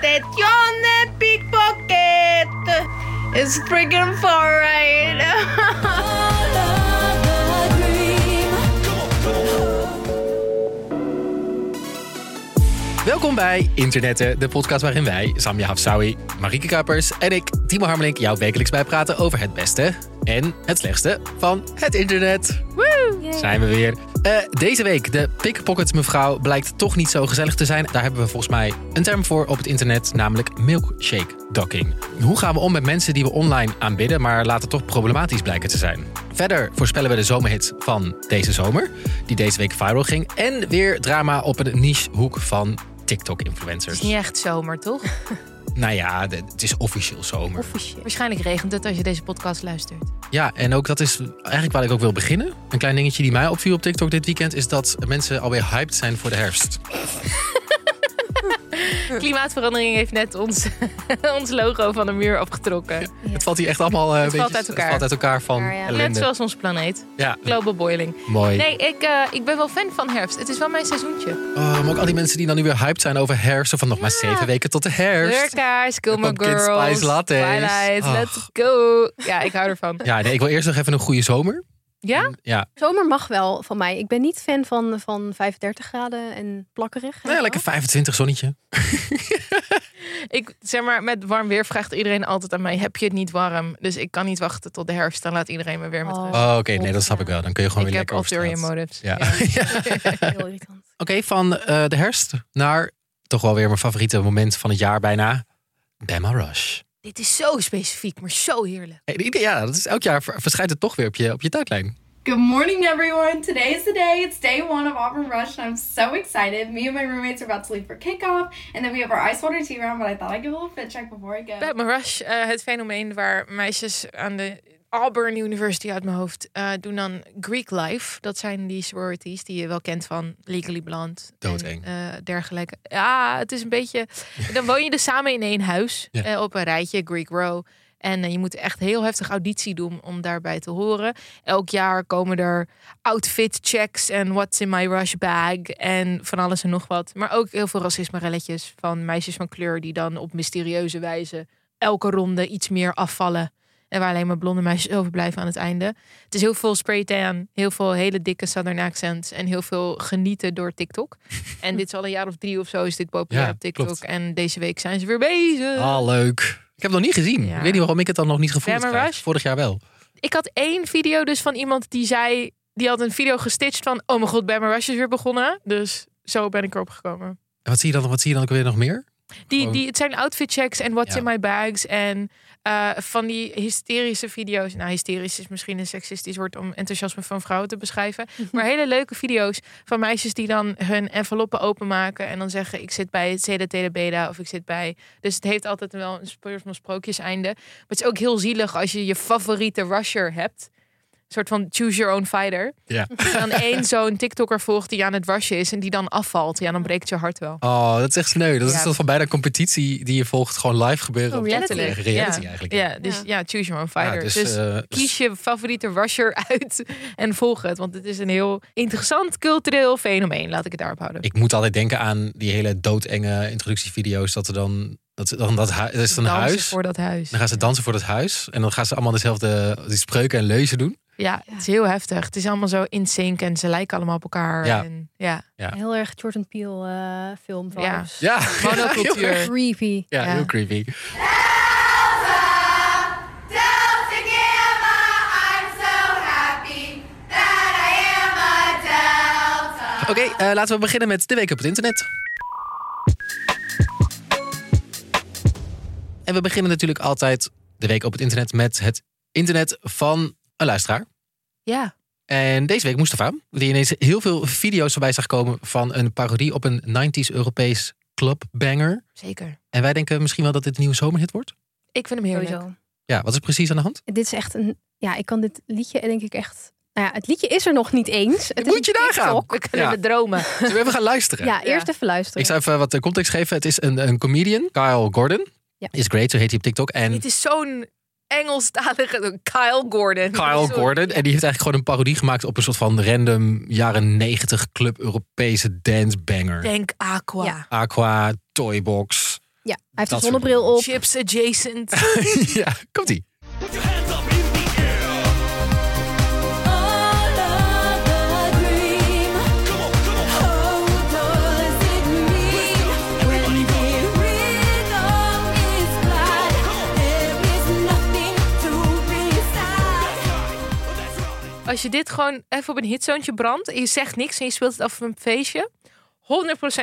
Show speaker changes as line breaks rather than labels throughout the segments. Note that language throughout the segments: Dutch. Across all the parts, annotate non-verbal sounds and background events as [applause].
Attenzione, pickpocket! It's freaking far right. [laughs]
Welkom bij Internetten, de podcast waarin wij, Samia Hafsawi, Marieke Kuipers en ik, Timo Harmelink, jou wekelijks bijpraten over het beste en het slechtste van het internet. Woe! Zijn we weer. Eh, deze week, de pickpocket mevrouw blijkt toch niet zo gezellig te zijn. Daar hebben we volgens mij een term voor op het internet, namelijk milkshake docking. Hoe gaan we om met mensen die we online aanbidden, maar later toch problematisch blijken te zijn? Verder voorspellen we de zomerhit van deze zomer, die deze week viral ging. En weer drama op een nichehoek van TikTok-influencers.
Is niet echt zomer, toch? [laughs]
Nou ja, de- het is officieel zomer.
Officieel. Waarschijnlijk regent het als je deze podcast luistert.
Ja, en ook dat is eigenlijk waar ik ook wil beginnen. Een klein dingetje die mij opviel op TikTok dit weekend... is dat mensen alweer hyped zijn voor de herfst. [laughs] [laughs]
Klimaatverandering heeft net ons, [laughs] ons logo van de muur afgetrokken.
Het valt hier echt allemaal eh, een
valt
beetje-
uit elkaar.
Het valt uit elkaar van
Ja, ja.
Net zoals ons planeet. Global boiling.
mooi.
Nee, ik, eh, ik ben wel fan van herfst. Het is wel mijn seizoentje.
Oh, maar ook al die mensen die dan nu weer hyped zijn over herfst... van nog maar zeven weken tot de herfst.
Kleurkaars, Gilmore Girls,
spice lattes.
Twilight,
Oh.
let's go. Ja, ik hou ervan.
Ja, nee, ik wil eerst nog even een goede zomer.
Ja?
Ja,
Zomer mag wel van mij. Ik ben niet fan van, van 35 graden en plakkerig.
nou ja, lekker 25 zonnetje. [laughs]
Ik, zeg maar, met warm weer vraagt iedereen altijd aan mij, heb je het niet warm? Dus ik kan niet wachten tot de herfst. Dan laat iedereen me weer met
Oh.
rust.
Oh, oké, nee, dat snap ik wel. Dan kun je gewoon
ik
weer
heb
lekker
ulterior
straat.
motives. [laughs]
Ja.
Heel irritant.
Oké, van eh, de herfst naar toch wel weer mijn favoriete moment van het jaar bijna. Bama Rush.
Dit is zo specifiek, maar zo heerlijk.
Ja, dat is elk jaar ver- verschijnt het toch weer op je, op je tijdlijn.
Good morning, everyone. Today is the day. It's day one of Auburn Rush, and I'm so excited. Me and my roommates are about to leave for kickoff, and then we have our ice water tea round. But I thought I'd give a little fit check before I go.
Batman Rush, eh, het fenomeen waar meisjes aan de Auburn University uit mijn hoofd eh, doen dan Greek Life. Dat zijn die sororities die je wel kent van Legally Blonde.
Doodeng.
En, eh, dergelijke. Ja, het is een beetje... [laughs] Dan woon je dus samen in één huis
Ja.
eh, op een rijtje, Greek Row. En je moet echt heel heftig auditie doen om daarbij te horen. Elk jaar komen er outfit checks en what's in my rush bag en van alles en nog wat. Maar ook heel veel racisme-relletjes van meisjes van kleur die dan op mysterieuze wijze elke ronde iets meer afvallen. En waar alleen maar blonde meisjes overblijven aan het einde. Het is heel veel spray tan, heel veel hele dikke southern accents en heel veel genieten door TikTok. [laughs] en dit is al een jaar of drie of zo is dit populair
Ja,
op TikTok.
klopt.
En deze week zijn ze weer bezig.
Ah, leuk. Ik heb het nog niet gezien.
Ja.
Ik weet niet waarom ik het dan nog niet gevoeld.
Rush?
Vorig jaar wel.
Ik had één video dus van iemand die zei... Die had een video gestitcht van... Oh mijn god, Bama Rush is weer begonnen. Dus zo ben ik erop gekomen.
En wat zie je dan, wat zie je dan ook weer nog meer?
Die, die, het zijn outfit checks en what's
Ja.
in my bags. En eh, van die hysterische video's. Nou, hysterisch is misschien een seksistisch woord om enthousiasme van vrouwen te beschrijven. [laughs] Maar hele leuke video's van meisjes die dan hun enveloppen openmaken. En dan zeggen: Ik zit bij het CDT Beta of ik zit bij. Dus het heeft altijd wel een soort van sprookjeseinde. Maar het is ook heel zielig als je je favoriete rusher hebt. Een soort van choose your own fighter.
Ja.
Dan één zo'n TikToker volgt die aan het rushen is en die dan afvalt. Ja, dan breekt je hart wel.
Oh, dat is echt sneu. Dat is een van bijna een competitie die je volgt. Gewoon live gebeuren.
Oh,
op
reality.
Reality
ja.
eigenlijk.
Ja, dus ja, choose your own
Ja,
fighter.
dus,
dus
eh,
kies je favoriete rusher uit en volg het. Want het is een heel interessant cultureel fenomeen. Laat ik het daarop houden.
Ik moet altijd denken aan die hele doodenge introductievideo's. Dat er dan... Dat, dan dat, dat is een
Dansen
huis.
voor dat huis.
Dan gaan ze dansen voor dat huis. En dan gaan ze allemaal dezelfde die spreuken en leuzen doen.
Ja, het is heel heftig. Het is allemaal zo in sync en ze lijken allemaal op elkaar.
Ja.
En, ja.
Ja.
Heel erg Jordan Peele eh film
Ja.
vibes.
Ja,
Monocultuur. [laughs]
heel
Creepy.
Ja,
Ja.
heel creepy.
Delta Gamma, I'm so happy that I am a Delta.
Oké, eh, laten we beginnen met de week op het internet. En we beginnen natuurlijk altijd de week op het internet met het internet van een luisteraar.
ja.
En deze week Mustafa, die ineens heel veel video's voorbij zag komen van een parodie op een 90s Europees clubbanger.
zeker.
En wij denken misschien wel dat dit een nieuwe zomerhit wordt.
Ik vind hem heerlijk.
Sowieso.
Ja, wat is precies aan de hand?
Dit is echt een... Ja, ik kan dit liedje denk ik echt... Nou ja, het liedje is er nog niet eens. Het is
moet je
een
nagaan.
TikTok.
We kunnen
Ja.
dromen. [laughs]
Zullen we even gaan luisteren?
Ja, eerst even luisteren.
Ik zou even wat context geven. Het is een, een comedian, Kyle Gordon.
Ja.
Is great, zo heet hij op TikTok. En
Het is zo'n Engelstalige Kyle Gordon.
Kyle
Sorry.
Gordon. En die heeft eigenlijk gewoon een parodie gemaakt op een soort van random jaren 90 club Europese dance banger.
Denk Aqua.
Ja.
Aqua, Toybox.
Ja, hij heeft een zonnebril op.
Chips adjacent. [laughs]
ja, komt-ie.
Als je dit gewoon even op een hitzoontje brandt en je zegt niks en je speelt het af op een feestje.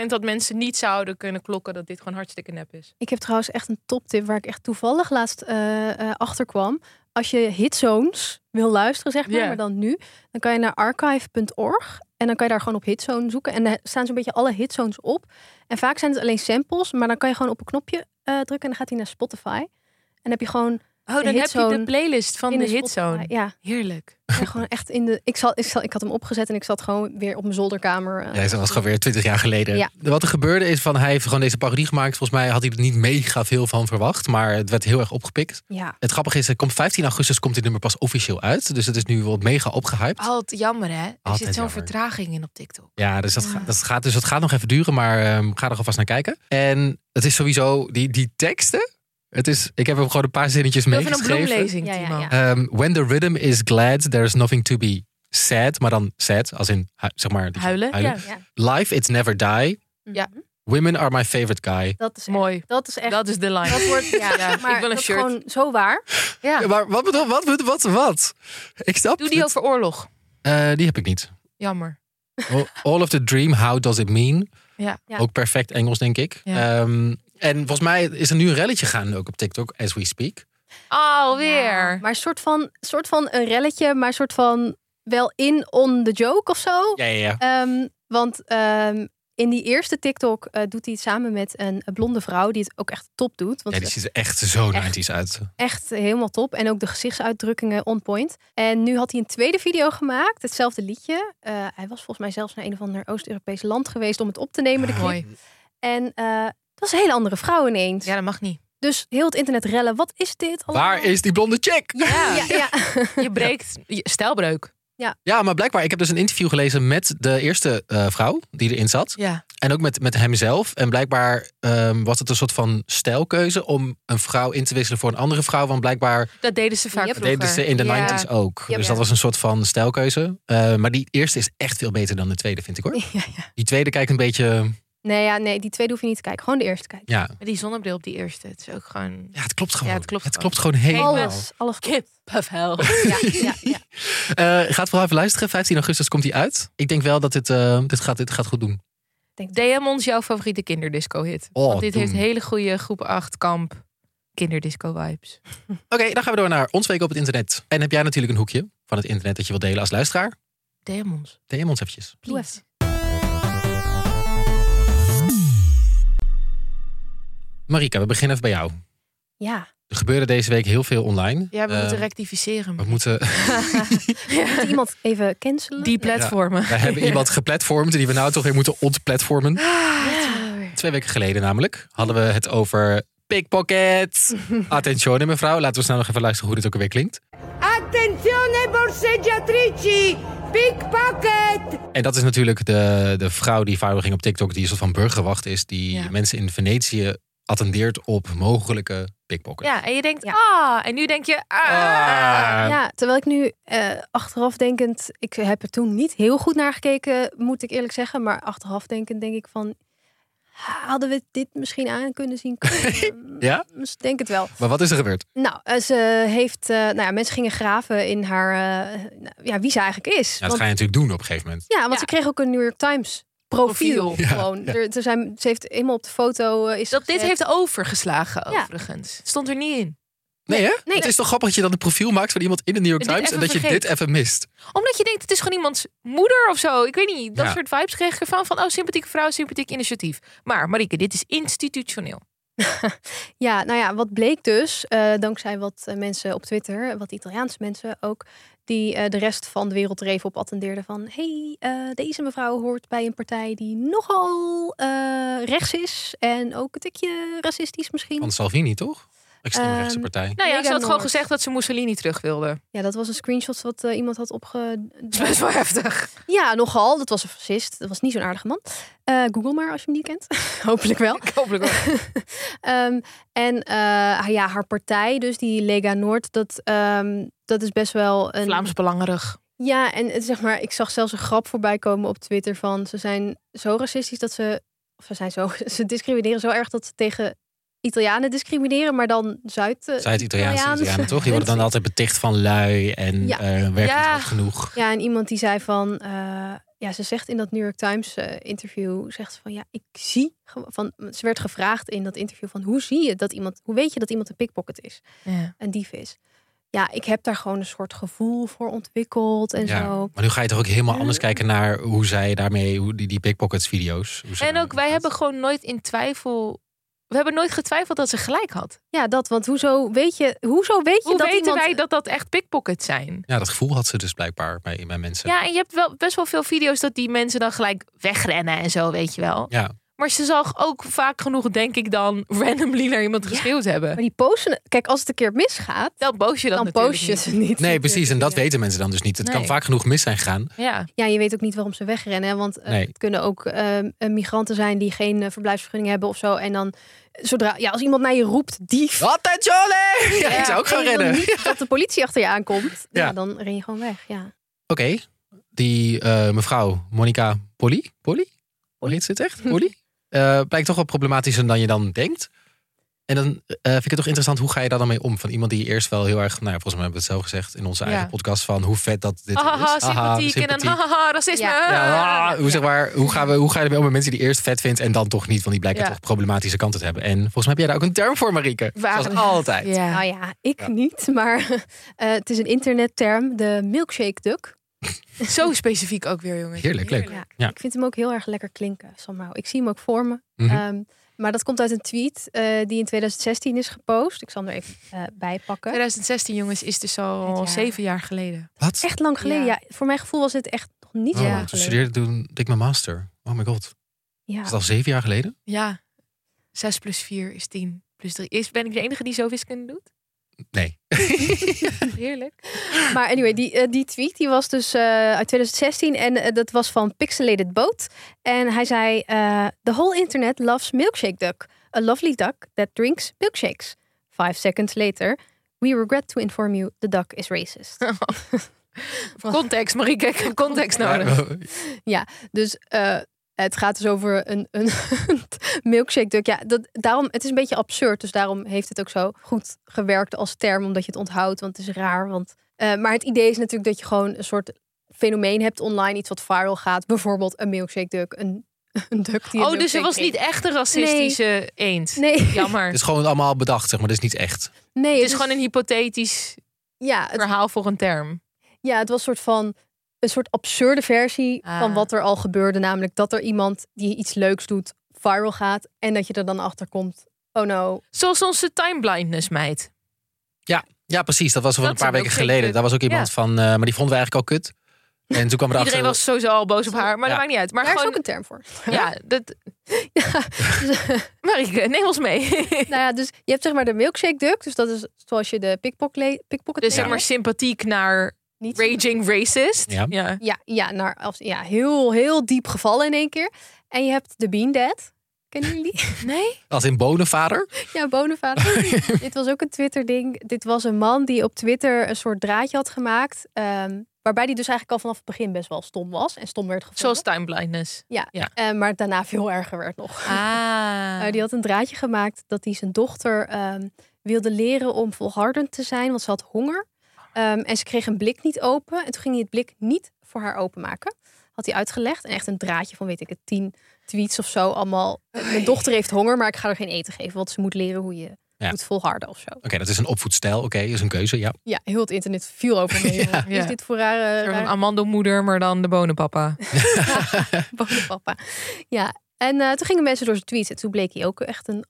100% dat mensen niet zouden kunnen klokken dat dit gewoon hartstikke nep is.
Ik heb trouwens echt een toptip waar ik echt toevallig laatst eh, achter kwam. Als je hitzones wil luisteren, zeg maar, maar dan nu, dan kan je naar archive.org en dan kan je daar gewoon op hitzone zoeken. En daar staan zo'n beetje alle hitzones op. En vaak zijn het alleen samples, maar dan kan je gewoon op een knopje eh, drukken en dan gaat hij naar Spotify. En dan heb je gewoon
Oh, dan heb je de playlist van
in
de
de
hitzone.
Ja,
Heerlijk.
ja, gewoon echt in de. Ik, zat, ik, zat, ik had hem opgezet en ik zat gewoon weer op mijn zolderkamer. eh,
Ja, dat was gewoon weer 20 jaar geleden.
Ja.
Wat er gebeurde is van hij heeft gewoon deze parodie gemaakt. Volgens mij had hij er niet mega veel van verwacht, maar het werd heel erg opgepikt.
ja.
Het grappige is, het komt 15 augustus komt dit nummer pas officieel uit, dus het is nu wel mega opgehyped.
Altijd jammer, hè? Er
Altijd
zit zo'n vertraging in op TikTok.
Ja, dus dat, Gaat, dat gaat, dus dat gaat nog even duren, maar ehm, ga er alvast naar kijken. En het is sowieso die, die teksten. Het is, ik heb hem gewoon een paar zinnetjes
Even een
meegeschreven.
bloemlezing,
Ja, ja,
Timo.
ja.
Ehm, when the rhythm is glad, there is nothing to be sad. Maar dan sad, als in zeg maar
Huilen? Ja.
ja.
Life, it's never die.
Ja.
Women are my favorite guy.
Dat is echt,
Mooi.
Dat is echt.
Dat is de line.
dat wordt, ja,
Ja,
maar
ik wil een
dat is
shirt.
gewoon zo waar.
Ja.
Ja, maar wat bedoel, wat, wat, wat, wat? Ik snap
Doe die
het.
over oorlog.
Eh, die heb ik niet.
Jammer.
All- All of the dream, how does it mean?
Ja.
Ja.
Ook perfect Engels, denk ik.
Ja.
Ehm, en volgens mij is er nu een relletje gaan ook op TikTok, as we speak.
Alweer.
Ja, maar een soort van, soort van een relletje, maar een soort van wel in on the joke of zo.
Ja, ja, ja.
Ehm, want ehm, in die eerste TikTok eh, doet hij het samen met een, blonde vrouw die het ook echt top doet. Want
Ja, die ziet er echt zo
Echt.
90s uit.
echt helemaal top. En ook de gezichtsuitdrukkingen on point. En nu had hij een tweede video gemaakt, hetzelfde liedje. Eh, hij was volgens mij zelfs naar een of ander Oost-Europees land geweest om het op te nemen. De clip.
Mooi.
En eh, dat is een hele andere vrouw ineens.
Ja, dat mag niet.
Dus heel het internet rellen. Wat is dit? allemaal?
Waar is die blonde chick?
Ja, ja, ja. [laughs]
Je breekt je- stijlbreuk.
Ja, maar blijkbaar, ik heb dus een interview gelezen met de eerste eh, vrouw die erin zat.
Ja.
En ook met, met hemzelf. En blijkbaar ehm, was het een soort van stijlkeuze om een vrouw in te wisselen voor een andere vrouw. Want blijkbaar
Dat deden ze vaak vroeger.
deden ze in de
Ja.
90s ook.
Ja,
dus
ja.
dat was een soort van stijlkeuze. Eh, maar die eerste is echt veel beter dan de tweede, vind ik hoor. [laughs]
Ja, ja.
Die tweede kijkt een beetje.
Nee, ja, nee, die tweede hoef je niet te kijken. Gewoon de eerste kijken.
Ja,
Maar die zonnebril op die eerste. Het is ook gewoon...
ja het klopt gewoon.
Ja, het klopt
het
gewoon.
klopt gewoon helemaal.
Alles, alles.
Kippenvel. [laughs]
Ja, ja, ja.
Eh, gaat vooral even luisteren. 15 augustus komt hij uit. Ik denk wel dat dit, eh, dit, gaat, dit gaat goed doen.
DM ons jouw favoriete kinderdisco hit.
Oh,
Want dit
doen.
heeft hele goede groep 8 kamp kinderdisco vibes. [laughs]
Oké, dan gaan we door naar ons week op het internet. En heb jij natuurlijk een hoekje van het internet dat je wilt delen als luisteraar?
DM ons.
DM ons eventjes.
Please.
Marika, we beginnen even bij jou.
ja.
Er gebeurde deze week heel veel online.
Ja, we
Eh,
moeten rectificeren.
we moeten. [laughs] [laughs]
Moet iemand even cancelen?
Die platformen.
We hebben iemand geplatformd die we nou toch weer moeten ontplatformen.
Ah,
Twee weken geleden namelijk hadden we het over pickpocket. [laughs] Attenzione mevrouw, laten we snel nog even luisteren hoe dit ook alweer klinkt.
Attenzione borseggiatrici! Pickpocket!
En dat is natuurlijk de, de vrouw die viral ging op TikTok, die een soort van burgerwacht is, die
Ja.
mensen in Venetië attendeert op mogelijke pickpocket.
Ja, en je denkt,
Ja.
ah. En nu denk je, ah.
Ah.
Ja, terwijl ik nu eh, achteraf denkend, ik heb er toen niet heel goed naar gekeken, moet ik eerlijk zeggen. Maar achteraf denkend denk ik van, hadden we dit misschien aan kunnen zien? [laughs]
Ja?
Dus ik denk het wel.
Maar wat is er gebeurd?
Nou, eh, ze heeft, eh, nou ja, mensen gingen graven in haar, eh, nou, ja, wie ze eigenlijk is.
Ja, dat
Want-
ga je natuurlijk doen op een gegeven moment.
Ja, want
Ja.
ze kreeg ook een New York Times profiel.
Profiel.
Ja,
gewoon.
ja.
Er, er zijn, ze heeft helemaal op de foto eh, is
Dat dit heeft overgeslagen,
Ja.
overigens. Stond er niet in.
Nee, hè?
nee.
Het is toch grappig dat je dan een profiel maakt van iemand in de New York
dit
Times en dat je dit even mist.
Omdat je denkt, het is gewoon iemands moeder of zo. Ik weet niet, dat
Ja.
soort vibes kreeg ik ervan. Van, oh, sympathieke vrouw, sympathiek initiatief. Maar Marieke, dit is institutioneel. [laughs]
Ja, nou ja, wat bleek dus, eh, dankzij wat eh, mensen op Twitter, wat Italiaanse mensen ook, die eh, de rest van de wereld er even op attendeerden van, hey, eh, deze mevrouw hoort bij een partij die nogal eh, rechts is en ook een tikje racistisch misschien.
Van Salvini, toch? Extreemrechtse
Ehm,
partij.
Nou ja, ze had gewoon gezegd dat ze Mussolini terug wilde.
Ja, dat was een screenshot wat eh, iemand had opge... [laughs]
Dat is best wel heftig.
Ja, nogal. Dat was een fascist. Dat was niet zo'n aardige man. Eh, Google maar als je hem niet kent. [laughs] Hopelijk wel. [laughs]
Hopelijk wel.
Ehm, en eh, ja, haar partij, dus die Lega Noord, dat, ehm, dat is best wel een.
Vlaams belangerig.
Ja, en het, zeg maar, ik zag zelfs een grap voorbij komen op Twitter van ze zijn zo racistisch dat ze. Of ze zijn zo. Ze discrimineren zo erg dat ze tegen Italianen discrimineren, maar dan Zuid. eh,
Zuid-Italiaanse
Italiaanse
Italianen, [laughs] toch? Die worden dan altijd beticht van lui en
Ja.
eh werkt niet
Ja.
genoeg.
Ja, en iemand die zei van, eh, ja, ze zegt in dat New York Times interview, zegt ze van, ja, ik zie, van, ze werd gevraagd in dat interview van, hoe zie je dat iemand, hoe weet je dat iemand een pickpocket is,
Ja.
een dief is? Ja, ik heb daar gewoon een soort gevoel voor ontwikkeld en
Ja.
zo.
Maar nu ga je toch ook helemaal anders kijken naar hoe zij daarmee, hoe die, die pickpockets video's.
En ook wij hebben gewoon nooit in twijfel. We hebben nooit getwijfeld dat ze gelijk had.
Ja, dat, want hoezo weet je, hoezo weet je
Hoe
dat
weten
iemand...
wij dat dat echt pickpockets zijn?
Ja, dat gevoel had ze dus blijkbaar bij, bij mensen.
Ja, en je hebt wel best wel veel video's dat die mensen dan gelijk wegrennen en zo, weet je wel.
Ja.
Maar ze zal ook vaak genoeg, denk ik, dan randomly naar iemand geschreeuwd hebben.
Maar die posten, kijk, als het een keer misgaat,
Dan post je dat
dan
natuurlijk
post je
niet.
ze niet.
Nee, precies. En dat
Ja.
weten mensen dan dus niet. Het kan vaak genoeg mis zijn gegaan.
Ja.
Ja, je weet ook niet waarom ze wegrennen. hè, Want eh,
Nee.
het kunnen ook eh, eh, migranten zijn die geen eh, verblijfsvergunning hebben of zo. En dan, zodra, ja, als iemand naar je roept, dief. [laughs]
Attenzione! Ja, ik zou ook gaan rennen.
niet dat de politie achter je aankomt. Ja.
Ja.
dan ren je gewoon weg. Ja.
Oké, die eh, mevrouw Monica Polly, Polly? Ze het echt? [laughs] Polly? Eh, blijkt toch wel problematischer dan je dan denkt. En dan eh, vind ik het toch interessant, hoe ga je daar dan mee om? Van iemand die eerst wel heel erg, nou ja, volgens mij hebben we het zelf gezegd in onze
Ja.
eigen podcast, van hoe vet dat dit
Haha,
is.
sympathiek en dan
sympathiek.
haha, racisme.
Ja.
Ja, ah, hoe, zeg maar, hoe, gaan we, hoe ga je ermee om met mensen die eerst vet vindt en dan toch niet? Want die blijken
Ja.
toch problematische kanten te hebben. En volgens mij heb jij daar ook een term voor, Marieke.
Waar-
Zoals altijd.
Ja.
Nou ja, ik
Ja.
niet. Maar [laughs] eh, het is een internetterm, de milkshake duck. [laughs]
Zo specifiek ook weer, jongens.
Heerlijk, leuk.
Ja,
Ja.
Ik vind hem ook heel erg lekker klinken, somehow. Ik zie hem ook voor me.
Mhm.
Ehm, maar dat komt uit een tweet eh, die in 2016 is gepost. Ik zal hem er even eh, bij pakken.
2016, jongens, is dus al
jaar.
zeven jaar geleden.
Wat?
Echt lang geleden.
Ja.
Ja. voor mijn gevoel was het echt nog niet
Oh,
lang
toen
geleden.
studeerde toen ik mijn master. Oh my god.
Ja.
Is het al zeven jaar geleden?
Ja. 6 plus 4 is 10 plus 3. Is, ben ik de enige die zo wiskunde doet?
Nee. [laughs]
Heerlijk.
Maar anyway, die, eh, die tweet die was dus eh, uit 2016 en eh, dat was van Pixelated Boat. En hij zei: eh, The whole internet loves milkshake duck, a lovely duck that drinks milkshakes. Five seconds later, we regret to inform you the duck is racist. [laughs]
Context, Marieke. Ik heb context nodig.
Dus eh, het gaat dus over een, een [laughs] milkshake duck. Ja, dat, daarom, het is een beetje absurd. Dus daarom heeft het ook zo goed gewerkt als term, omdat je het onthoudt. Want het is raar. Want, eh, maar het idee is natuurlijk dat je gewoon een soort fenomeen hebt online. Iets wat viral gaat. Bijvoorbeeld een milkshake duck. Een, [laughs] een duck die een
Oh, dus het was niet echt een racistische eend.
Nee,
Jammer. [laughs]
Het is gewoon allemaal bedacht, zeg maar. Dat is niet echt.
nee
Het is gewoon een hypothetisch
ja, het,
verhaal voor een term.
ja, het was een soort van een soort absurde versie van
Ah.
wat er al gebeurde. Namelijk dat er iemand die iets leuks doet viral gaat. En dat je er dan achter komt. Oh no,
Zoals onze time blindness meid.
Ja, precies. Dat was van
Dat
een paar
is
weken geleden. Daar was ook iemand
Ja.
van, eh, maar die vonden we eigenlijk al kut. En toen kwam erachter...
Iedereen was sowieso al boos op haar, maar
Ja.
dat maakt niet uit. Maar
daar is
gewoon,
ook een term voor. [laughs]
ja, dat... [laughs]
Ja, dus, [laughs]
Marieke, neem ons mee.
nou ja, dus je hebt zeg maar de milkshake duck. Dus dat is zoals je de pickpocket, pickpocket
Dus zeg maar sympathiek naar
niet
raging racist.
Ja.
ja.
Ja, ja, naar, als, ja heel, heel diep gevallen in één keer. En je hebt de Bean Dad. Kennen jullie? [laughs]
Nee?
Als in bonenvader.
ja, bonenvader. [laughs] Dit was ook een Twitter-ding. Dit was een man die op Twitter een soort draadje had gemaakt. ehm, waarbij die dus eigenlijk al vanaf het begin best wel stom was. En stom werd gevonden.
Zoals time blindness.
Ja,
Ja.
eh, maar daarna veel erger werd nog.
Ah. [laughs]
Eh, die had een draadje gemaakt dat hij zijn dochter ehm, wilde leren om volhardend te zijn, want ze had honger. Ehm, en ze kreeg een blik niet open. En toen ging hij het blik niet voor haar openmaken. Had hij uitgelegd. En echt een draadje van, weet ik het, tien tweets of zo. Allemaal, mijn dochter heeft honger, maar ik ga er geen eten geven. Want ze moet leren hoe je
Ja.
moet volharden of zo.
Oké, dat is een opvoedstijl. Oké, is een keuze, ja.
Ja, heel het internet viel over me. [laughs]
Ja.
Is dit voor rare,
Een
rare
amandelmoeder, maar dan de bonenpapa. [laughs]
papa? Ja, en eh, toen gingen mensen door zijn tweets. En toen bleek hij ook echt een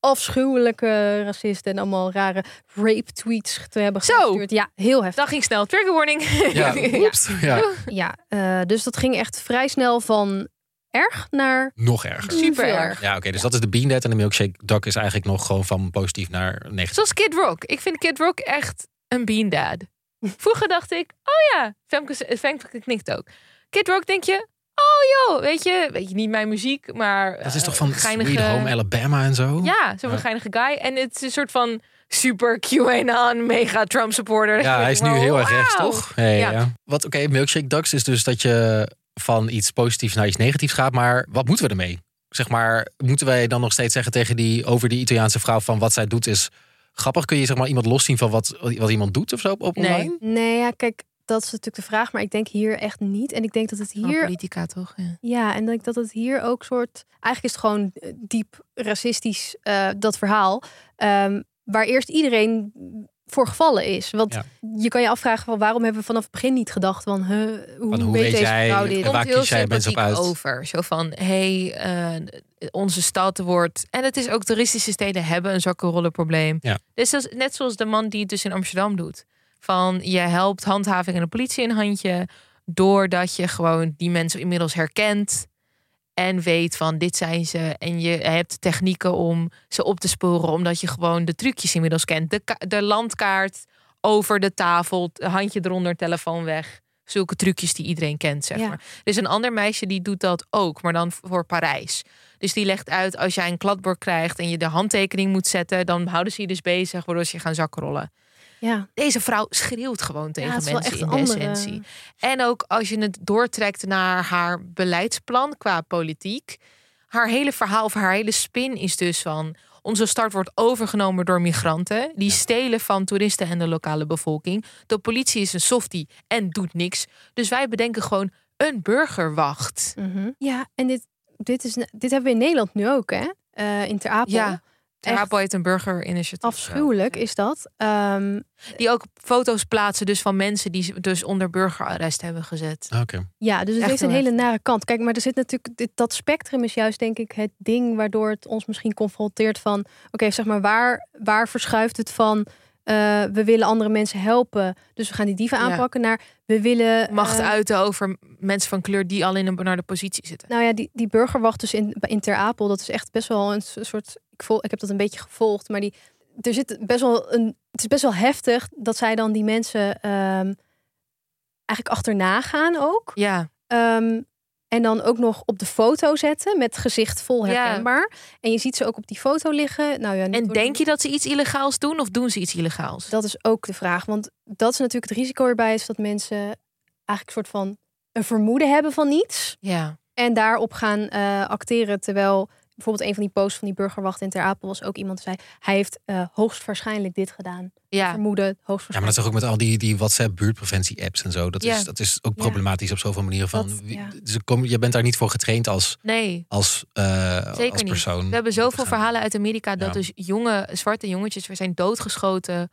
afschuwelijke racist. En allemaal rare rape tweets te hebben
Zo.
gestuurd. Ja, heel heftig.
Dat ging snel. Trigger warning.
Ja, [laughs] oeps. ja.
Ja, eh, dus dat ging echt vrij snel van erg naar
Nog erger.
Super erg.
Ja, oké, dus dat is de Bean Dad en de Milkshake Duck is eigenlijk nog gewoon van positief naar negatief.
Zoals Kid Rock. Ik vind Kid Rock echt een bean dad. Vroeger dacht ik, oh ja, Femke, Femke knikt ook. Kid Rock denk je, oh joh, weet je, weet je niet mijn muziek, maar
Dat is
eh,
toch van
geinige,
Sweet Home Alabama en zo?
Ja, zo'n
Ja.
geinige guy. En het is een soort van super QAnon, mega Trump supporter.
Ja, hij is nu heel erg rechts, toch? Hey,
Ja.
ja. Wat, oké, Milkshake Ducks is dus dat je van iets positiefs naar iets negatiefs gaat. Maar wat moeten we ermee? Zeg maar, moeten wij dan nog steeds zeggen tegen die, over die Italiaanse vrouw van wat zij doet is grappig? Kun je zeg maar iemand loszien van wat, wat iemand doet of zo op, op
Nee.
online?
Nee, ja, kijk, dat is natuurlijk de vraag. Maar ik denk hier echt niet. En ik denk dat het
Van
hier
politica toch? Ja.
Ja, en dat ik dat het hier ook soort. Eigenlijk is het gewoon eh, diep racistisch, eh, dat verhaal. Ehm, waar eerst iedereen voor gevallen is. Want
Ja.
je kan je afvragen van waarom hebben we vanaf het begin niet gedacht van huh, hoe,
Van, hoe
weet
weet
deze
jij-
vrouw
en
dit?
waar
komt heel
kies jij mensen op
sympathiek
uit?
over. Zo van, hey, eh, onze stad wordt... En het is ook, toeristische steden hebben een zakkenrollenprobleem.
Ja.
Dus dat is net zoals de man die het dus in Amsterdam doet. Van, je helpt handhaving en de politie in handje... doordat je gewoon die mensen inmiddels herkent... en weet van, dit zijn ze. En je hebt technieken om ze op te sporen... omdat je gewoon de trucjes inmiddels kent. De, ka- de landkaart over de tafel, handje eronder, telefoon weg... Zulke trucjes die iedereen kent, zeg
Ja.
maar. Er is een ander meisje die doet dat ook, maar dan voor Parijs. Dus die legt uit als jij een kladbord krijgt en je de handtekening moet zetten, dan houden ze je dus bezig, waardoor ze je gaan zakrollen.
Ja,
Deze vrouw schreeuwt gewoon tegen
ja
mensen in
een
de
andere.
essentie. En ook als je het doortrekt naar haar beleidsplan qua politiek. Haar hele verhaal of haar hele spin is dus van... onze stad wordt overgenomen door migranten. Die stelen van toeristen en de lokale bevolking. De politie is een softie en doet niks. Dus wij bedenken gewoon een burgerwacht.
Mhm. Ja, en dit, dit, is, dit hebben we in Nederland nu ook, hè? Eh, in Ter Apel.
Ja, Apel heeft een burgerinitiatief.
Afschuwelijk is dat. Ehm,
Die ook foto's plaatsen dus van mensen die ze dus onder burgerarrest hebben gezet.
Oké.
ja, dus het
Echt
heeft een hele nare kant. Kijk, maar er zit natuurlijk dit, dat spectrum is juist denk ik het ding waardoor het ons misschien confronteert van, oké, zeg maar waar waar verschuift het van eh, we willen andere mensen helpen, dus we gaan die dieven
Ja.
aanpakken naar we willen
Macht
eh,
uiten over mensen van kleur die al in een benarde positie zitten.
Nou ja, die, die burgerwacht dus in, in Ter Apel, dat is echt best wel een soort. Ik, vol, ik heb dat een beetje gevolgd, maar die, er zit best wel een. Het is best wel heftig dat zij dan die mensen ehm, eigenlijk achterna gaan ook.
Ja,
Ehm, en dan ook nog op de foto zetten met gezicht vol
Ja.
herkenbaar. En je ziet ze ook op die foto liggen. Nou ja,
en denk je dat ze iets illegaals doen of doen ze iets illegaals?
Dat is ook de vraag. Want dat is natuurlijk het risico erbij is dat mensen eigenlijk een soort van een vermoeden hebben van niets.
Ja,
En daarop gaan eh, acteren. Terwijl bijvoorbeeld een van die posts van die burgerwacht in Ter Apel was ook iemand die zei: hij heeft eh, hoogstwaarschijnlijk dit gedaan.
ja.
Vermoeden,
Ja, maar dat
hoogstwaarschijnlijk.
is toch ook met al die, die WhatsApp buurtpreventie apps en zo. Dat,
Ja.
is, dat is ook
Ja.
problematisch op zoveel manieren. Van,
Dat-
wie-
ja.
dus kom, je bent daar niet voor getraind als,
Nee,
als, eh,
Zeker
als
niet.
persoon.
we hebben zoveel verhalen uit Amerika dat
Ja.
dus jonge zwarte jongetjes weer zijn doodgeschoten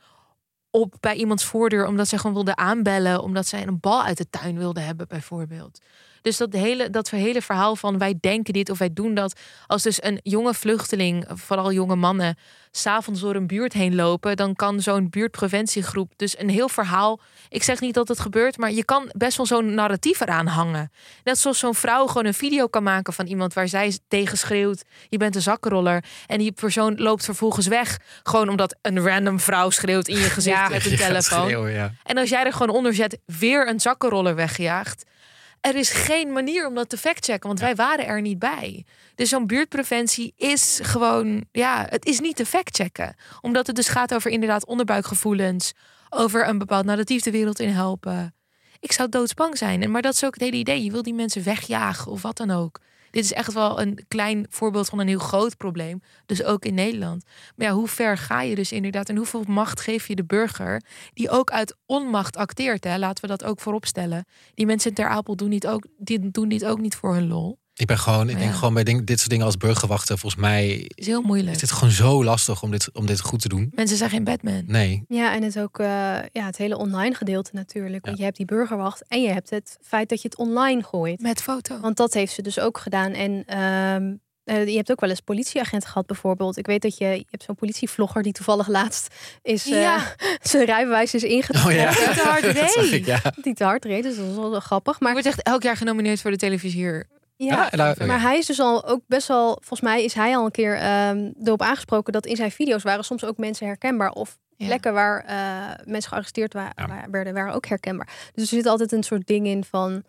op bij iemands voordeur omdat zij gewoon wilden aanbellen omdat zij een bal uit de tuin wilden hebben bijvoorbeeld. Dus dat hele, dat hele verhaal van wij denken dit of wij doen dat. Als dus een jonge vluchteling, vooral jonge mannen, s'avonds door een buurt heen lopen, dan kan zo'n buurtpreventiegroep dus een heel verhaal. Ik zeg niet dat het gebeurt, maar je kan best wel zo'n narratief eraan hangen. Net zoals zo'n vrouw gewoon een video kan maken van iemand waar zij tegen schreeuwt: je bent een zakkenroller. En die persoon loopt vervolgens weg. Gewoon omdat een random vrouw schreeuwt in je gezicht met
Je
een [laughs] telefoon.
schreeuwen, ja.
En als jij er gewoon onder zet, weer een zakkenroller weggejaagd. Er is geen manier om dat te factchecken, want wij waren er niet bij. Dus zo'n buurtpreventie is gewoon, ja, het is niet te factchecken. Omdat het dus gaat over inderdaad onderbuikgevoelens, over een bepaald narratief de wereld in helpen. Ik zou doodsbang zijn, En maar dat is ook het hele idee. Je wil die mensen wegjagen of wat dan ook. Dit is echt wel een klein voorbeeld van een heel groot probleem. Dus ook in Nederland. Maar ja, hoe ver ga je dus inderdaad? En hoeveel macht geef je de burger? Die ook uit onmacht acteert. Hè? Laten we dat ook voorop stellen. Die mensen in Ter Apel doen, niet ook, doen dit ook niet voor hun lol.
Ik ben gewoon, ik denk gewoon bij ding, dit soort dingen als burgerwachten. Volgens mij
is heel moeilijk.
is dit gewoon zo lastig om dit, om dit goed te doen.
Mensen zijn geen Batman.
Nee.
Ja, en het ook eh, ja, het hele online gedeelte natuurlijk. Want
Ja.
je hebt die burgerwacht en je hebt het feit dat je het online gooit.
Met foto.
Want dat heeft ze dus ook gedaan. En ehm, eh, je hebt ook wel eens politieagenten gehad bijvoorbeeld. Ik weet dat je, je hebt zo'n politievlogger die toevallig laatst is eh,
Ja. [laughs]
zijn rijbewijs is ingetrokken.
Oh [laughs] ja.
Die te hard
Dat zag
reed.
ik, ja.
Die te hard reed, dus dat is wel grappig.
Maar wordt echt elk jaar genomineerd voor de televisie
Ja,
daar-
maar hij is dus al ook best wel, volgens mij is hij al een keer ehm erop aangesproken dat in zijn video's waren soms ook mensen herkenbaar. Of
Ja.
plekken waar eh, mensen gearresteerd wa-
Ja.
werden, waren ook herkenbaar. Dus er zit altijd een soort ding in van,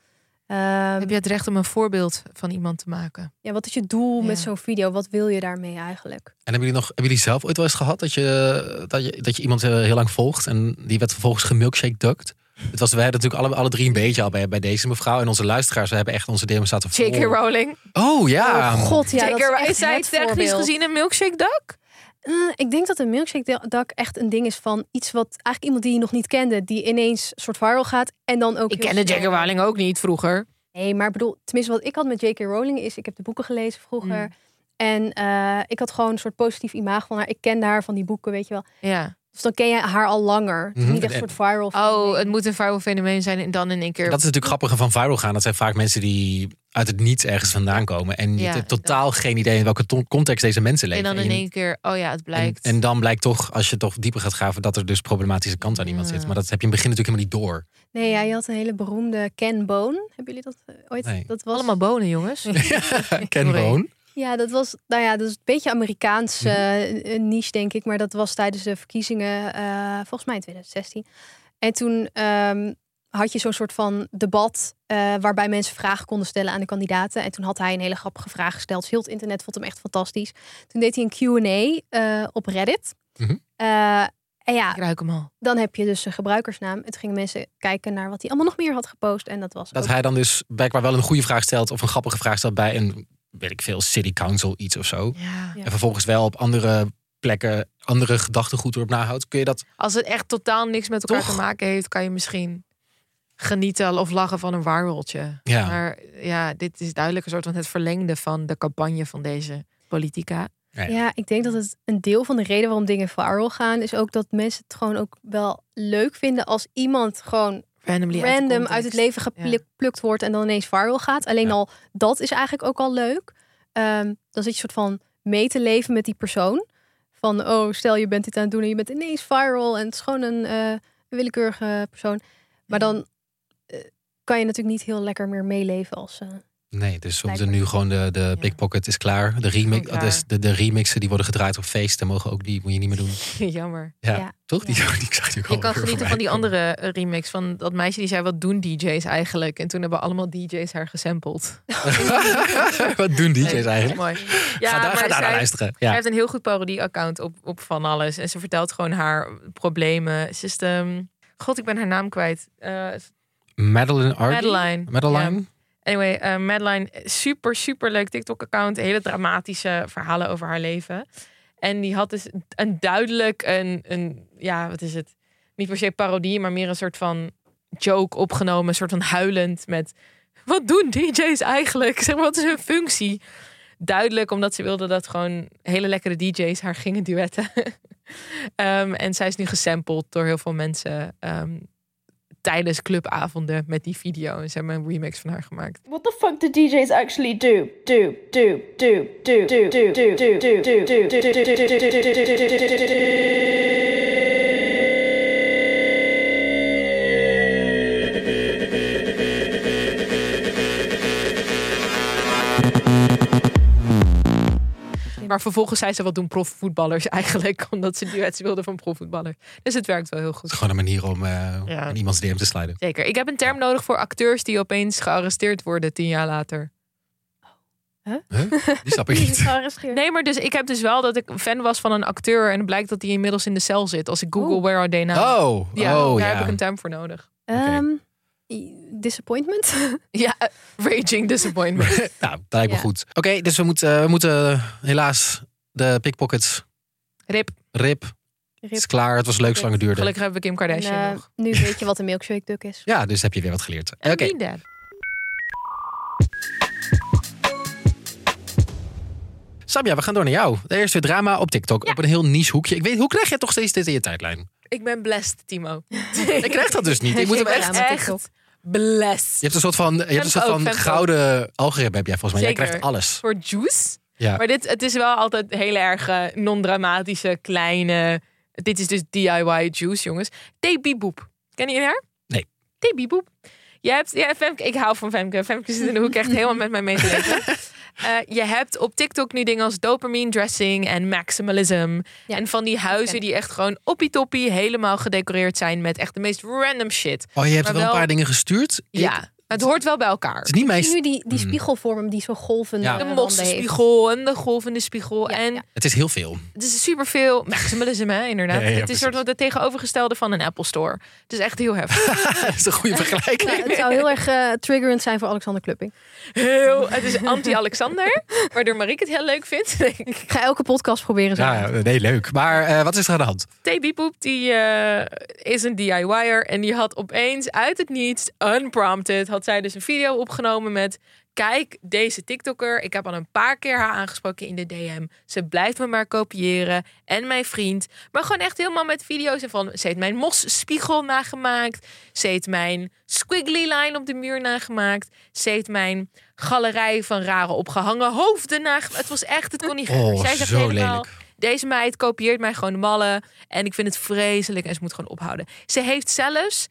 ehm,
Heb je het recht om een voorbeeld van iemand te maken?
ja, wat is je doel met zo'n video? Wat wil je daarmee eigenlijk?
En hebben jullie, nog, hebben jullie zelf ooit wel eens gehad dat je, dat je, dat je iemand eh, heel lang volgt en die werd vervolgens gemilkshake ducked? Het was, wij hadden natuurlijk alle, alle drie een beetje al bij, bij deze mevrouw. En onze luisteraars, we hebben echt onze zaten vol.
J.K. Rowling.
Oh ja.
oh god, ja,
J.K.
is
Rowling.
echt
Is zij
het
technisch
voorbeeld.
gezien een milkshake duck?
Eh, ik denk dat een milkshake dak echt een ding is van iets wat eigenlijk iemand die je nog niet kende, die ineens soort viral gaat en dan ook.
Ik kende J.K. Rowling ook niet vroeger.
Nee, maar bedoel, tenminste wat ik had met J.K. Rowling is, ik heb de boeken gelezen vroeger.
Mm.
En eh, ik had gewoon een soort positief imago van haar. Ik kende haar van die boeken, weet je wel.
Ja.
Dus dan ken je haar al langer. Het is
Mhm.
niet echt een soort viral.
Oh,
fenomeen.
het moet een viral fenomeen zijn en dan in één keer.
Dat is natuurlijk grappiger van viral gaan. Dat zijn vaak mensen die uit het niets ergens vandaan komen. En je
Ja,
hebt totaal geen idee in welke context deze mensen
en
leven.
dan in één keer, oh ja, het
en,
blijkt.
en dan blijkt toch, als je toch dieper gaat graven, dat er dus problematische kant aan iemand
Ja.
zit. Maar dat heb je in het begin natuurlijk helemaal niet door.
Nee, ja, je had een hele beroemde Ken Bone. Hebben jullie dat eh, ooit?
Nee.
Dat was,
Allemaal bonen, jongens. [laughs] [laughs]
Ken. Boon.
Ja, dat was, nou ja, dat is een beetje Amerikaans
Mhm.
eh, een niche, denk ik. Maar dat was tijdens de verkiezingen, eh, volgens mij in 2016. En toen ehm, had je zo'n soort van debat eh, waarbij mensen vragen konden stellen aan de kandidaten. En toen had hij een hele grappige vraag gesteld. Heel het internet vond hem echt fantastisch. Toen deed hij een Q&A eh, op Reddit.
Mhm.
Eh, en ja,
Ik ruik hem al.
dan heb je dus een gebruikersnaam. En toen gingen mensen kijken naar wat hij allemaal nog meer had gepost. En dat was
Dat
ook-
hij dan dus blijkbaar wel een goede vraag stelt of een grappige vraag stelt bij een, weet ik veel, city council iets of zo.
Ja.
En vervolgens wel op andere plekken andere gedachtegoed erop nahoudt. Kun je dat...
Als het echt totaal niks met elkaar
Toch?
te maken heeft, kan je misschien genieten of lachen van een waarholtje.
Ja.
Maar ja, dit is duidelijk een soort van het verlengde van de campagne van deze politica.
Ja.
Ja, ik denk dat het een deel van de reden waarom dingen viral gaan, is ook dat mensen het gewoon ook wel leuk vinden als iemand gewoon
Randomly
random uit het leven geplukt wordt en dan ineens viral gaat. Alleen
Ja.
al dat is eigenlijk ook al leuk. Ehm, dan zit je soort van mee te leven met die persoon. Van, oh, stel je bent dit aan het doen en je bent ineens viral en het is gewoon een eh, willekeurige persoon. Maar dan eh, kan je natuurlijk niet heel lekker meer meeleven als... eh,
Nee, dus we moeten
Blijkbaar.
nu gewoon de, de Pickpocket is klaar. De, remix, dus de, de remixen die worden gedraaid op feesten mogen ook, die moet je niet meer doen. [laughs]
Jammer.
Ja,
Ja.
toch? Die,
Ja.
die ik
Je
al
kan genieten van die andere eh, remix van dat meisje die zei wat doen DJ's eigenlijk en toen hebben allemaal DJ's haar gesampled. [laughs]
Wat doen DJ's
Nee,
eigenlijk?
Mooi. Ja,
ga daar,
maar
ga daar
zij-
naar luisteren.
Zij
Ja.
heeft een heel goed parodie-account op, op van alles. En ze vertelt gewoon haar problemen. Ze is de... God, ik ben haar naam kwijt. Eh,
Madeline Argy?
Madeline.
Madeline?
Anyway, eh, Madeline, super, super leuk TikTok-account. Hele dramatische verhalen over haar leven. En die had dus een duidelijk, een, een, ja, wat is het? Niet per se parodie, maar meer een soort van joke opgenomen. Een soort van huilend met, wat doen DJ's eigenlijk? Zeg maar, wat is hun functie? Duidelijk, omdat ze wilde dat gewoon hele lekkere DJ's haar gingen duetten. [laughs] Ehm, en zij is nu gesampled door heel veel mensen ehm, tijdens clubavonden met die video. En ze hebben een remix van haar gemaakt.
What the fuck do DJs actually do? Do, do, do, do, do, do, do,
Maar vervolgens zei ze, wat doen profvoetballers [laughs] eigenlijk? Omdat ze duets wilden van profvoetballers. Dus het werkt wel heel
Het
goed.
is gewoon een manier om eh,
Ja.
in iemands DM te sliden.
Zeker. Ik heb een term nodig voor acteurs die opeens gearresteerd worden tien jaar later.
Huh? Die snap ik niet.
Nee, maar dus ik heb dus wel dat ik fan was van een acteur en het blijkt dat hij inmiddels in de cel zit. Als ik Google
Oeh.
Where Are They Now?
Oh,
ja,
oh
daar
ja.
heb ik een term voor nodig.
Ehm, disappointment? [laughs]
Ja, raging disappointment. [laughs]
nou, dat lijkt me
Ja.
goed. Oké, dus we moeten, we moeten helaas de pickpockets
Rip.
rip. Het is klaar. Het was leuk zolang het duurde.
Gelukkig hebben we Kim
En,
Kardashian
eh,
nog.
nu weet je wat een milkshake duck is.
Ja, dus heb je weer wat geleerd. Oké,
dat?
Samja, we gaan door naar jou. Eerst weer drama op TikTok. Op een heel niche hoekje. Ik weet, hoe krijg je toch steeds dit in je tijdlijn?
Ik ben blessed, Timo. [laughs]
Ik krijg dat dus niet. Ik moet hem echt...
echt blessed.
Je hebt een soort van, je hebt een soort
ook,
van gouden algoritme heb jij volgens mij. Jij
Zeker.
krijgt alles.
Voor juice.
Ja.
Maar dit, het is wel altijd heel erg non-dramatische, kleine... Dit is dus DIY juice, jongens. Thee Bieboep. Ken je haar?
Nee.
Thee Bieboep. Je Je hebt, ja, Femke, ik hou van Femke. Femke zit in de hoek echt helemaal met mij mee te leven. [laughs] Eh, je hebt op TikTok nu dingen als dopamine dressing en maximalism.
Ja,
en van die huizen die echt gewoon oppie-toppie helemaal gedecoreerd zijn met echt de meest random shit.
Oh, je hebt
Maar
wel een paar dingen gestuurd.
Ja, het hoort wel bij elkaar.
Het is niet mijn...
Nu die, die
Mm.
spiegelvorm die zo golvende
Ja.
De mossenspiegel en de golvende spiegel.
Ja,
en
ja.
Het is heel veel.
het is superveel maximalism, hè, inderdaad.
Ja, ja,
het is soort van het tegenovergestelde van een Apple Store. Het is echt heel heftig. [laughs]
dat is een goede vergelijking.
Ja, het zou heel erg eh, triggerend zijn voor Alexander Klupping.
Heel, het is anti-Alexander, waardoor Marieke het heel leuk vindt. ik.
Ga elke podcast proberen zo.
Ja, nee, leuk. Maar eh, wat is er aan de hand?
T. Poep die eh, is een DIY'er en die had opeens uit het niets, unprompted, had zij dus een video opgenomen met kijk deze TikToker. Ik heb al een paar keer haar aangesproken in de DM. Ze blijft me maar kopiëren en mijn vriend, maar gewoon echt helemaal met video's en van ze heeft mijn mosspiegel nagemaakt, ze heeft mijn squiggly line op de muur nagemaakt, ze heeft mijn galerij van rare opgehangen hoofden nagemaakt. Het was echt, het kon niet.
Oh,
Zij zegt
zo
helemaal,
lelijk.
deze meid kopieert mij gewoon de mallen. En ik vind het vreselijk en ze moet gewoon ophouden. Ze heeft zelfs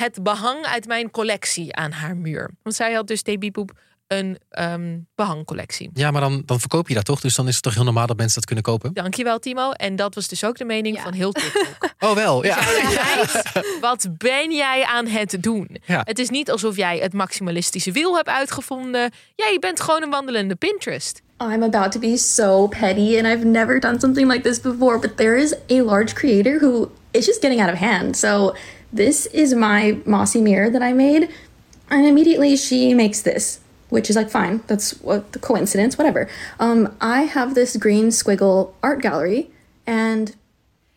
het behang uit mijn collectie aan haar muur. Want zij had dus TB Poep een ehm, behangcollectie.
Ja, maar dan, dan verkoop je dat toch? Dus dan is het toch heel normaal dat mensen dat kunnen kopen?
Dankjewel Timo. En dat was dus ook de mening
Ja.
van heel TikTok. [laughs]
Oh, wel. Ja.
Meid, [laughs] wat ben jij aan het doen?
Ja.
Het is niet alsof jij het maximalistische wiel hebt uitgevonden. Jij bent gewoon een wandelende Pinterest.
I'm about to be so petty and I've never done something like this before, but there is a large creator who is just getting out of hand. So this is my mossy mirror that I made. And immediately she makes this, which is like fine. That's what the coincidence, whatever. Um, I have this green squiggle art gallery and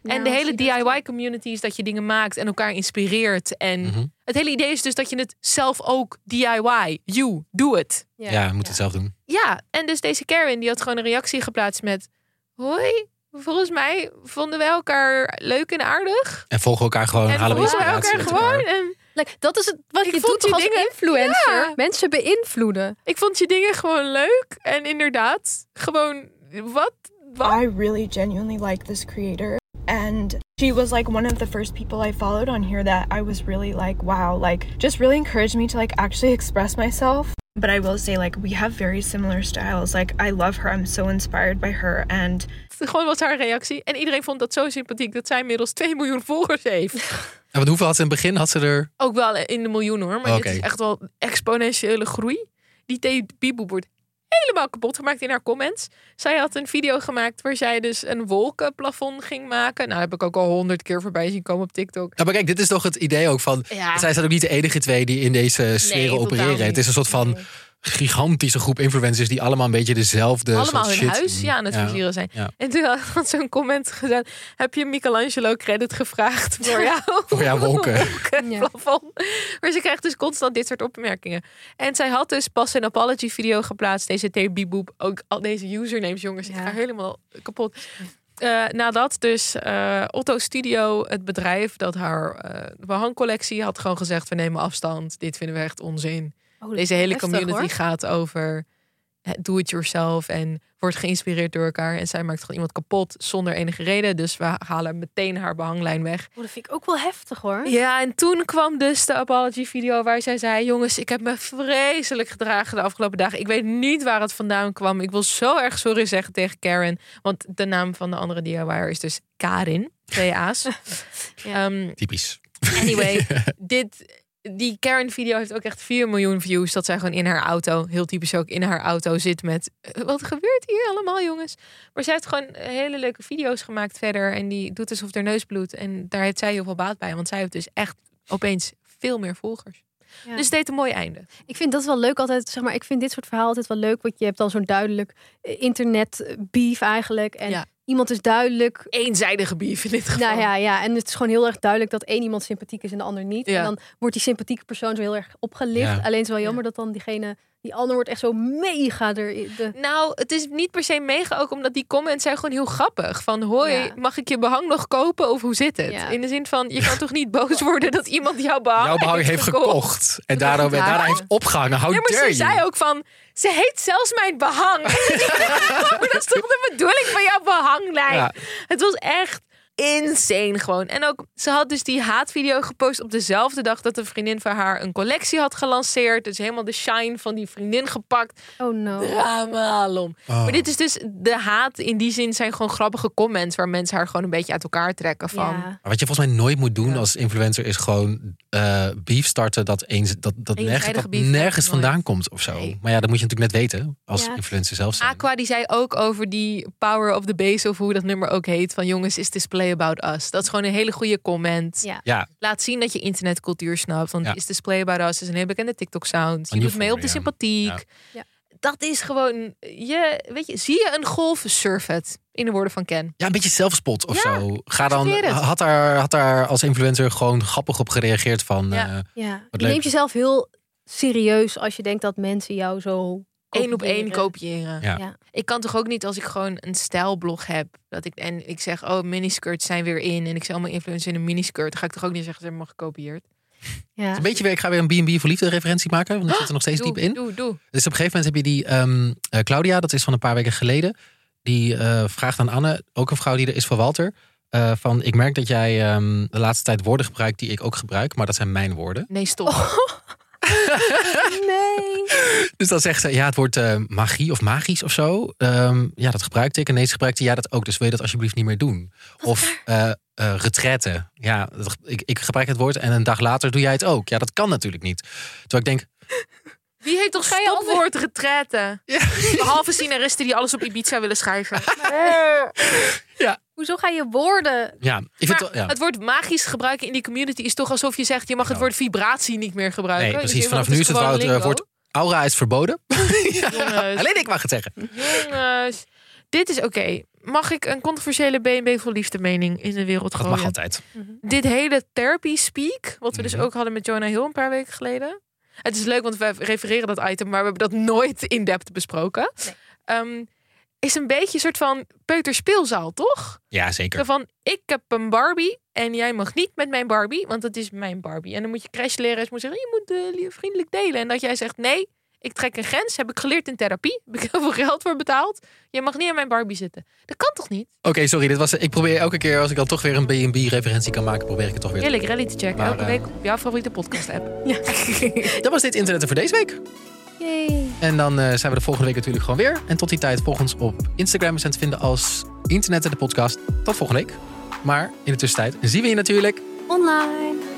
En de hele DIY-community is dat je dingen maakt en elkaar inspireert. En
Mhm.
het hele idee is dus dat je het zelf ook DIY. You, doe het.
Ja, we moeten het zelf doen.
Ja, en dus deze Karen die had gewoon een reactie geplaatst met... Hoi, volgens mij vonden wij elkaar leuk en aardig.
En volgen elkaar gewoon.
en
halen we
volgen elkaar gewoon. En
Like, dat is het wat
Ik
je
vond
doet toch als
dingen-
influencer.
Ja.
Mensen beïnvloeden.
ik vond je dingen gewoon leuk. En inderdaad, gewoon... Wat? Wat?
I really genuinely like this creator. And she was like one of the first people I followed on here that I was really like, wow, like just really encouraged me to like actually express myself. But I will say, like, we have very similar styles. Like, I love her. I'm so inspired by her. And
Gewoon was haar reactie. En iedereen vond dat zo sympathiek dat zij inmiddels 2 miljoen volgers heeft. [laughs]
En wat hoeveel had ze in het begin? Had ze er.
Ook wel in de miljoenen hoor. Maar dit is echt wel exponentiële groei. Die T-Bieboe wordt helemaal kapot gemaakt in haar comments. Zij had een video gemaakt waar zij dus een wolkenplafond ging maken. Nou, heb ik ook al honderd keer voorbij zien komen op TikTok.
Nou, maar kijk, dit is toch het idee ook van.
Ja.
Zij zijn ook niet de enige twee die in deze sferen opereren. Het is een soort van
Nee.
Gigantische groep influencers die allemaal een beetje dezelfde.
Allemaal
soort
hun
shit
huis ja, aan het versieren zijn.
ja.
En toen had ze een comment gezet. Heb je Michelangelo credit gevraagd voor jou?
Voor jouw wolken. [laughs]
Ja.
Maar ze krijgt dus constant dit soort opmerkingen. En zij had dus pas een apology video geplaatst. Deze TB-boep. Ook al deze usernames, jongens. Ik ga helemaal kapot. Eh, nadat dus eh, Otto Studio, het bedrijf dat haar eh behangcollectie had gewoon gezegd: we nemen afstand. Dit vinden we echt onzin.
Oh,
Deze hele
heftig,
community
hoor.
gaat over eh, do it yourself en wordt geïnspireerd door elkaar. En zij maakt gewoon iemand kapot zonder enige reden. Dus we halen meteen haar behanglijn weg.
Oh, dat vind ik ook wel heftig hoor.
Ja, en toen kwam dus de apology video waar zij zei: Jongens, ik heb me vreselijk gedragen de afgelopen dagen. Ik weet niet waar het vandaan kwam. Ik wil zo erg sorry zeggen tegen Karen. Want de naam van de andere DIY'er is dus Karin. Twee A's. [laughs]
Ja.
Ehm,
Typisch.
Anyway, [laughs] dit, die Karen-video heeft ook echt 4 miljoen views. Dat zij gewoon in haar auto, heel typisch ook in haar auto zit met... "Eh, Wat gebeurt hier allemaal, jongens? Maar zij heeft gewoon hele leuke video's gemaakt verder. En die doet alsof haar neus bloedt. En daar heeft zij heel veel baat bij. Want zij heeft dus echt opeens veel meer volgers.
Ja.
Dus het deed een mooi einde.
Ik vind dat wel leuk altijd. Zeg maar, ik vind dit soort verhalen altijd wel leuk. Want je hebt dan zo'n duidelijk eh, internet beef eigenlijk. En
Ja.
Iemand is duidelijk.
Eenzijdige beef in dit geval.
Nou ja, ja, en het is gewoon heel erg duidelijk dat één iemand sympathiek is en de ander niet.
Ja.
En dan wordt die sympathieke persoon zo heel erg opgelicht.
Ja.
Alleen is het wel jammer dat dan diegene, die ander wordt echt zo mega er. De,
Nou, het is niet per se mega ook omdat die comments zijn gewoon heel grappig. Van hoi,
Ja.
mag ik je behang nog kopen of hoe zit het?
Ja.
In de zin van, je kan toch niet boos worden dat iemand jouw behang,
Jouw behang heeft gekocht. En daardoor,
Ja.
daarna heeft opgehangen. How
Ja, maar ze
you?
zei ook van, ze heet zelfs mijn behang. maar [laughs] [laughs] dat is toch de bedoeling van jouw behanglijn?
Ja.
Het was echt insane gewoon. En ook, ze had dus die haatvideo gepost op dezelfde dag dat een vriendin van haar een collectie had gelanceerd. Dus helemaal de shine van die vriendin gepakt.
Oh no.
Drama alom.
Oh.
Maar dit is dus de haat in die zin zijn gewoon grappige comments waar mensen haar gewoon een beetje uit elkaar trekken van.
Ja.
Maar wat je volgens mij nooit moet doen als influencer is gewoon eh beef starten dat, eens, dat, dat, nergens, dat nergens
nooit.
vandaan komt of zo.
Nee.
Maar ja, dat moet je natuurlijk net weten als
Ja.
influencer zelf zijn.
Aqua die zei ook over die power of the base of hoe dat nummer ook heet van jongens is display about us. Dat is gewoon een hele goede comment.
Ja.
Ja,
Laat zien dat je internetcultuur snapt. Want
Ja.
is display about us is een heel bekende TikTok sound. Je doet mee op de sympathiek.
Ja. Ja.
Dat is gewoon je weet je zie je een golf surf het in de woorden van Ken.
ja, een beetje zelfspot of
Ja,
zo. Ga dan, had, daar, had daar als influencer gewoon grappig op gereageerd van...
Ja.
eh,
Ja.
Wat
Je
leuk.
neemt jezelf heel serieus als je denkt dat mensen jou zo
Eén op één
kopiëren.
Ja.
Ja.
Ik kan toch ook niet als ik gewoon een stijlblog heb. Dat ik, en ik zeg, oh, miniskirts zijn weer in. En ik zie allemaal influencers in een miniskirt. Dan ga ik toch ook niet zeggen, ze hebben me gekopieerd. [laughs]
Ja.
een beetje weer, ik ga weer een B&B voor liefde referentie maken. Want ik zit er nog steeds
Doe,
diep in.
doe, doe.
Dus op een gegeven moment heb je die ehm, eh, Claudia, dat is van een paar weken geleden. Die eh, vraagt aan Anne, ook een vrouw die er is voor Walter. eh, van, ik merk dat jij ehm, de laatste tijd woorden gebruikt die ik ook gebruik. Maar dat zijn mijn woorden.
Nee, stop. [laughs] [laughs]
Nee.
Dus dan zegt ze, ja, het woord eh, magie of magisch of zo. Ehm, ja, dat gebruikte ik. En ineens gebruikte jij dat ook. Dus wil je dat alsjeblieft niet meer doen? Of eh eh, retraite. Ja, dat- ik, ik gebruik het woord en een dag later doe jij het ook. Ja, dat kan natuurlijk niet. Terwijl ik denk,
Wie heeft toch stopwoord retraite? Behalve scenaristen die alles op Ibiza willen schrijven. [laughs]
Hoezo ga je woorden?
ja, ik vind
Maar
het, ja.
het woord magisch gebruiken in die community is toch alsof je zegt... je mag het
Ja.
woord vibratie niet meer gebruiken.
Nee,
Dus
precies. Vanaf nu is het,
gewoon
woord, aura is verboden. [laughs] Ja. Alleen ik mag het zeggen.
Jongens, dit is oké. Mag ik een controversiële BNB voor liefde mening in de wereld
Dat
gooien?
mag altijd.
Dit hele therapy speak, wat we dus
Mhm.
ook hadden met Jonah Hill een paar weken geleden. Het is leuk, want we refereren dat item, maar we hebben dat nooit in depth besproken.
Nee.
Ehm, is een beetje een soort van peuterspeelzaal, toch?
Ja,
Zo
zeker.
van, ik heb een Barbie en jij mag niet met mijn Barbie, want het is mijn Barbie. En dan moet je crashleraars moet zeggen, je moet eh, vriendelijk delen. En dat jij zegt, nee, ik trek een grens, heb ik geleerd in therapie, [laughs] heb ik heel veel geld voor betaald. Je mag niet aan mijn Barbie zitten. Dat kan toch niet?
Oké, sorry. Dit was, ik probeer elke keer als ik dan toch weer een B&B-referentie kan maken, probeer ik het toch weer
Heerlijk, reality check.
Maar,
Elke
eh,
week op jouw favoriete podcast app. [laughs] [laughs]
Dat was dit internet voor deze week.
Yay.
En dan eh, zijn we de volgende week natuurlijk gewoon weer. En tot die tijd volg ons op Instagram. We zijn te vinden als Internet en de podcast. Tot volgende week. Maar in de tussentijd zien we je natuurlijk
Online.